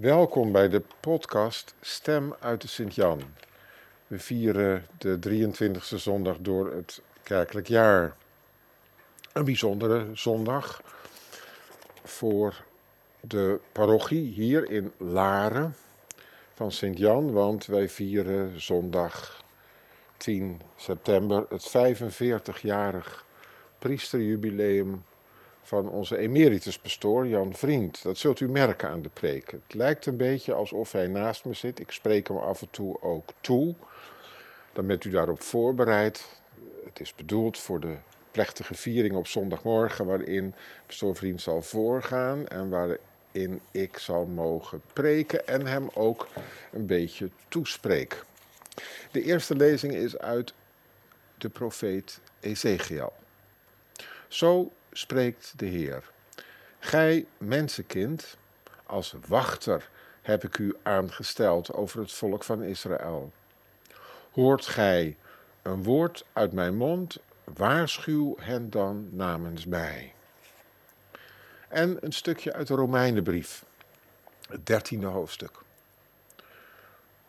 Welkom bij de podcast Stem uit de Sint-Jan. We vieren de 23e zondag door het kerkelijk jaar. Een bijzondere zondag voor de parochie hier in Laren van Sint-Jan, want wij vieren zondag 10 september het 45-jarig priesterjubileum van onze emerituspastoor Jan Vriend. Dat zult u merken aan de preek. Het lijkt een beetje alsof hij naast me zit. Ik spreek hem af en toe ook toe. Dan bent u daarop voorbereid. Het is bedoeld voor de plechtige viering op zondagmorgen, waarin pastoor Vriend zal voorgaan en waarin ik zal mogen preken en hem ook een beetje toespreek. De eerste lezing is uit de profeet Ezekiel. Zo spreekt de Heer. Gij, mensenkind, als wachter heb ik u aangesteld over het volk van Israël. Hoort gij een woord uit mijn mond, waarschuw hen dan namens mij. En een stukje uit de Romeinenbrief, het dertiende hoofdstuk.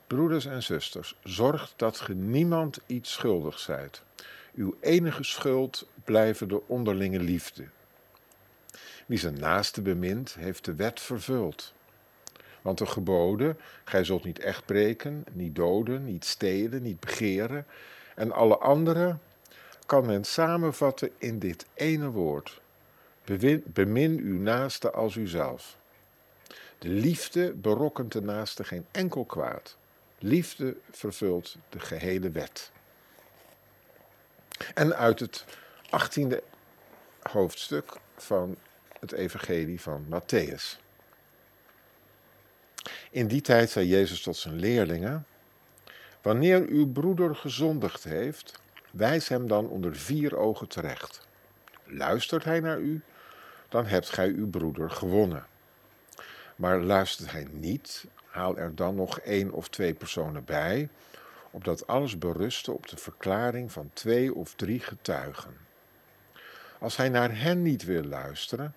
Broeders en zusters, zorg dat ge niemand iets schuldig zijt. Uw enige schuld blijven de onderlinge liefde. Wie zijn naaste bemint, heeft de wet vervuld. Want de geboden, gij zult niet echt breken, niet doden, niet stelen, niet begeren en alle andere, kan men samenvatten in dit ene woord. Bemin uw naaste als uzelf. De liefde berokkent de naaste geen enkel kwaad. Liefde vervult de gehele wet. En uit het 18e hoofdstuk van het Evangelie van Matthäus. In die tijd zei Jezus tot zijn leerlingen: Wanneer uw broeder gezondigd heeft, wijs hem dan onder vier ogen terecht. Luistert hij naar u, dan hebt gij uw broeder gewonnen. Maar luistert hij niet, haal er dan nog één of twee personen bij, opdat alles beruste op de verklaring van twee of drie getuigen. Als hij naar hen niet wil luisteren,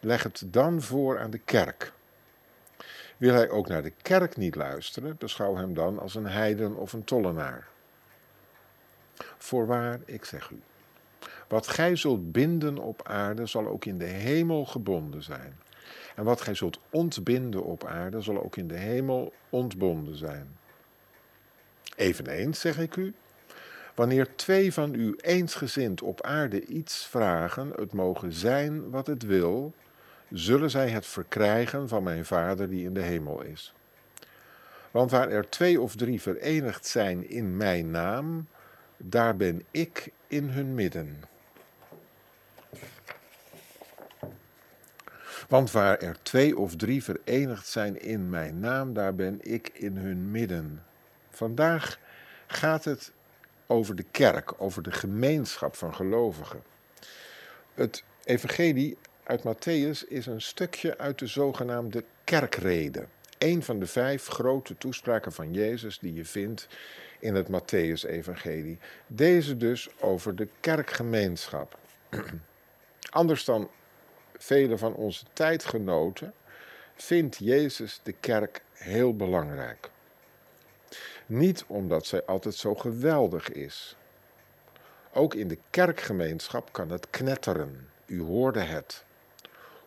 leg het dan voor aan de kerk. Wil hij ook naar de kerk niet luisteren, beschouw hem dan als een heiden of een tollenaar. Voorwaar, ik zeg u, wat gij zult binden op aarde, zal ook in de hemel gebonden zijn. En wat gij zult ontbinden op aarde, zal ook in de hemel ontbonden zijn. Eveneens zeg ik u, wanneer twee van u eensgezind op aarde iets vragen, het mogen zijn wat het wil, zullen zij het verkrijgen van mijn Vader die in de hemel is. Want waar er twee of drie verenigd zijn in mijn naam, daar ben ik in hun midden. Want waar er twee of drie verenigd zijn in mijn naam, daar ben ik in hun midden. Vandaag gaat het over de kerk, over de gemeenschap van gelovigen. Het evangelie uit Matthäus is een stukje uit de zogenaamde kerkrede. Een van de vijf grote toespraken van Jezus die je vindt in het Matthäus-evangelie. Deze dus over de kerkgemeenschap. Anders dan vele van onze tijdgenoten vindt Jezus de kerk heel belangrijk. Niet omdat zij altijd zo geweldig is. Ook in de kerkgemeenschap kan het knetteren. U hoorde het.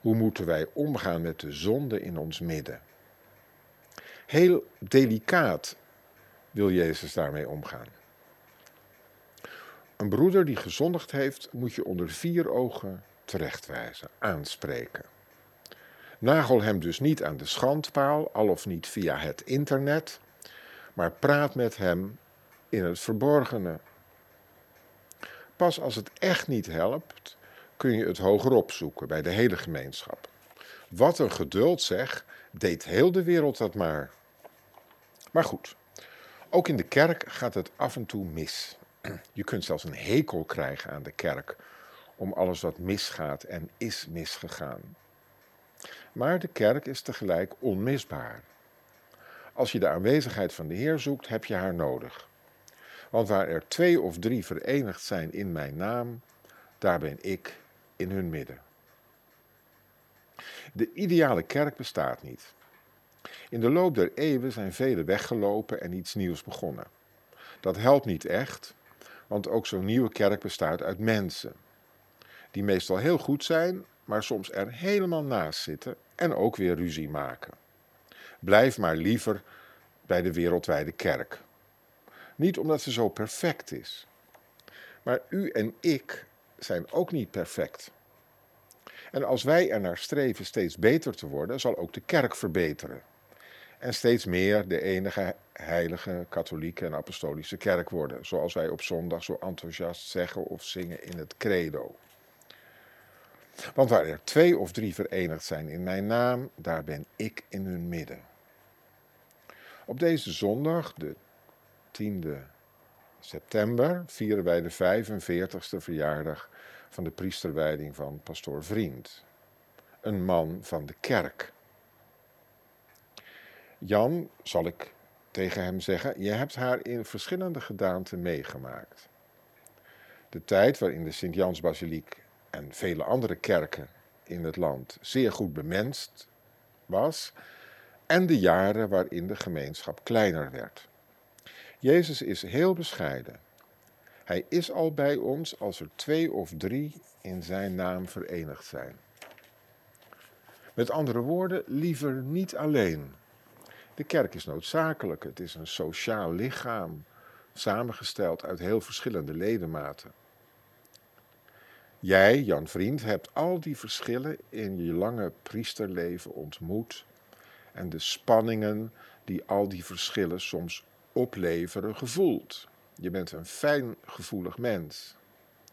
Hoe moeten wij omgaan met de zonde in ons midden? Heel delicaat wil Jezus daarmee omgaan. Een broeder die gezondigd heeft, moet je onder vier ogen terechtwijzen, aanspreken. Nagel hem dus niet aan de schandpaal, al of niet via het internet, maar praat met hem in het verborgene. Pas als het echt niet helpt, kun je het hoger opzoeken bij de hele gemeenschap. Wat een geduld zeg, deed heel de wereld dat maar. Maar goed, ook in de kerk gaat het af en toe mis. Je kunt zelfs een hekel krijgen aan de kerk om alles wat misgaat en is misgegaan. Maar de kerk is tegelijk onmisbaar. Als je de aanwezigheid van de Heer zoekt, heb je haar nodig. Want waar er twee of drie verenigd zijn in mijn naam, daar ben ik in hun midden. De ideale kerk bestaat niet. In de loop der eeuwen zijn velen weggelopen en iets nieuws begonnen. Dat helpt niet echt, want ook zo'n nieuwe kerk bestaat uit mensen. Die meestal heel goed zijn, maar soms er helemaal naast zitten en ook weer ruzie maken. Blijf maar liever bij de wereldwijde kerk. Niet omdat ze zo perfect is, maar u en ik zijn ook niet perfect. En als wij er naar streven steeds beter te worden, zal ook de kerk verbeteren. En steeds meer de enige heilige katholieke en apostolische kerk worden, zoals wij op zondag zo enthousiast zeggen of zingen in het credo. Want waar er twee of drie verenigd zijn in mijn naam, daar ben ik in hun midden. Op deze zondag, de 10e september, vieren wij de 45ste verjaardag van de priesterwijding van pastoor Vriend. Een man van de kerk. Jan, zal ik tegen hem zeggen, je hebt haar in verschillende gedaanten meegemaakt. De tijd waarin de Sint-Jansbasiliek en vele andere kerken in het land zeer goed bemenst was, en de jaren waarin de gemeenschap kleiner werd. Jezus is heel bescheiden. Hij is al bij ons als er twee of drie in zijn naam verenigd zijn. Met andere woorden, liever niet alleen. De kerk is noodzakelijk. Het is een sociaal lichaam, samengesteld uit heel verschillende ledematen. Jij, Jan Vriend, hebt al die verschillen in je lange priesterleven ontmoet en de spanningen die al die verschillen soms opleveren gevoeld. Je bent een fijn gevoelig mens.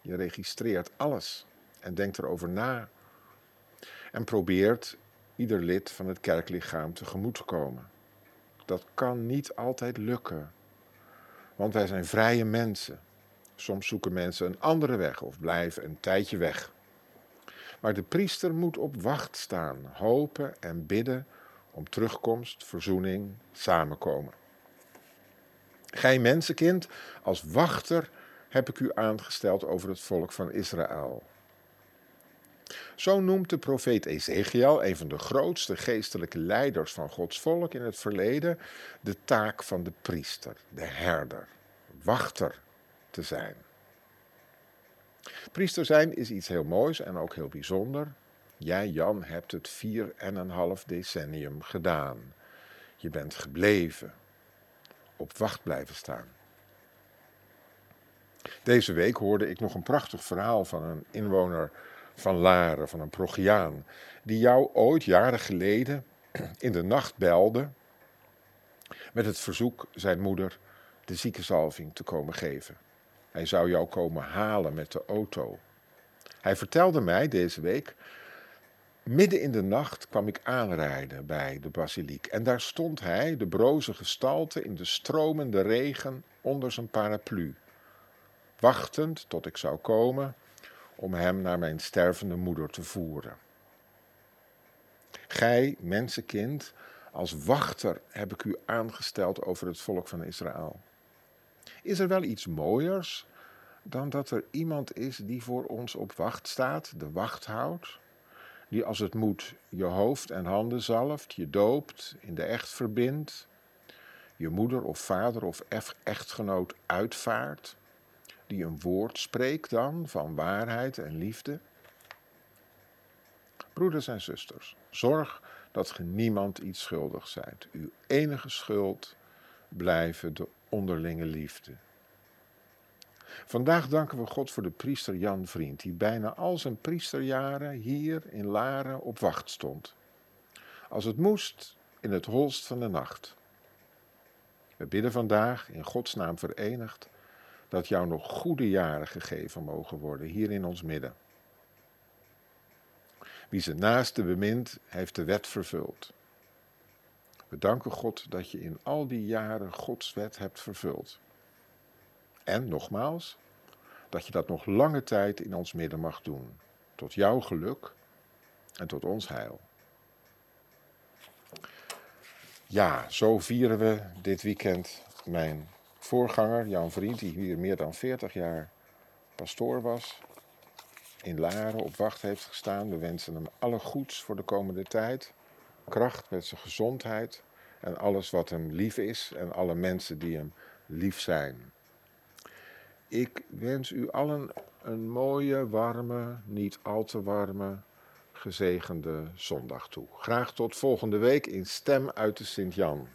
Je registreert alles en denkt erover na. En probeert ieder lid van het kerklichaam tegemoet te komen. Dat kan niet altijd lukken, want wij zijn vrije mensen. Soms zoeken mensen een andere weg of blijven een tijdje weg. Maar de priester moet op wacht staan, hopen en bidden om terugkomst, verzoening, samenkomen. Gij mensenkind, als wachter heb ik u aangesteld over het volk van Israël. Zo noemt de profeet Ezekiel, een van de grootste geestelijke leiders van Gods volk in het verleden, de taak van de priester, de herder, wachter te zijn. Priester zijn is iets heel moois en ook heel bijzonder. Jij, Jan, hebt het vier en een half decennium gedaan. Je bent gebleven, op wacht blijven staan. Deze week hoorde ik nog een prachtig verhaal van een inwoner van Laren, van een Progiaan, die jou ooit jaren geleden in de nacht belde met het verzoek zijn moeder de ziekenzalving te komen geven. Hij zou jou komen halen met de auto. Hij vertelde mij deze week Midden in de nacht kwam ik aanrijden bij de basiliek en daar stond hij, de broze gestalte, in de stromende regen onder zijn paraplu, wachtend tot ik zou komen om hem naar mijn stervende moeder te voeren. Gij, mensenkind, als wachter heb ik u aangesteld over het volk van Israël. Is er wel iets mooiers dan dat er iemand is die voor ons op wacht staat, de wacht houdt? Die als het moet je hoofd en handen zalft, je doopt, in de echt verbindt, je moeder of vader of echtgenoot uitvaart, die een woord spreekt dan van waarheid en liefde. Broeders en zusters, zorg dat ge niemand iets schuldig zijt. Uw enige schuld blijven de onderlinge liefde. Vandaag danken we God voor de priester Jan Vriend, die bijna al zijn priesterjaren hier in Laren op wacht stond. Als het moest, in het holst van de nacht. We bidden vandaag, in Gods naam verenigd, dat jou nog goede jaren gegeven mogen worden hier in ons midden. Wie zijn naaste bemint, heeft de wet vervuld. We danken God dat je in al die jaren Gods wet hebt vervuld. En nogmaals, dat je dat nog lange tijd in ons midden mag doen. Tot jouw geluk en tot ons heil. Ja, zo vieren we dit weekend mijn voorganger, Jan Vriend, die hier meer dan 40 jaar pastoor was, in Laren op wacht heeft gestaan. We wensen hem alle goeds voor de komende tijd. kracht, met zijn gezondheid en alles wat hem lief is en alle mensen die hem lief zijn. Ik wens u allen een mooie, warme, niet al te warme, gezegende zondag toe. Graag tot volgende week in Stem uit de Sint-Jan.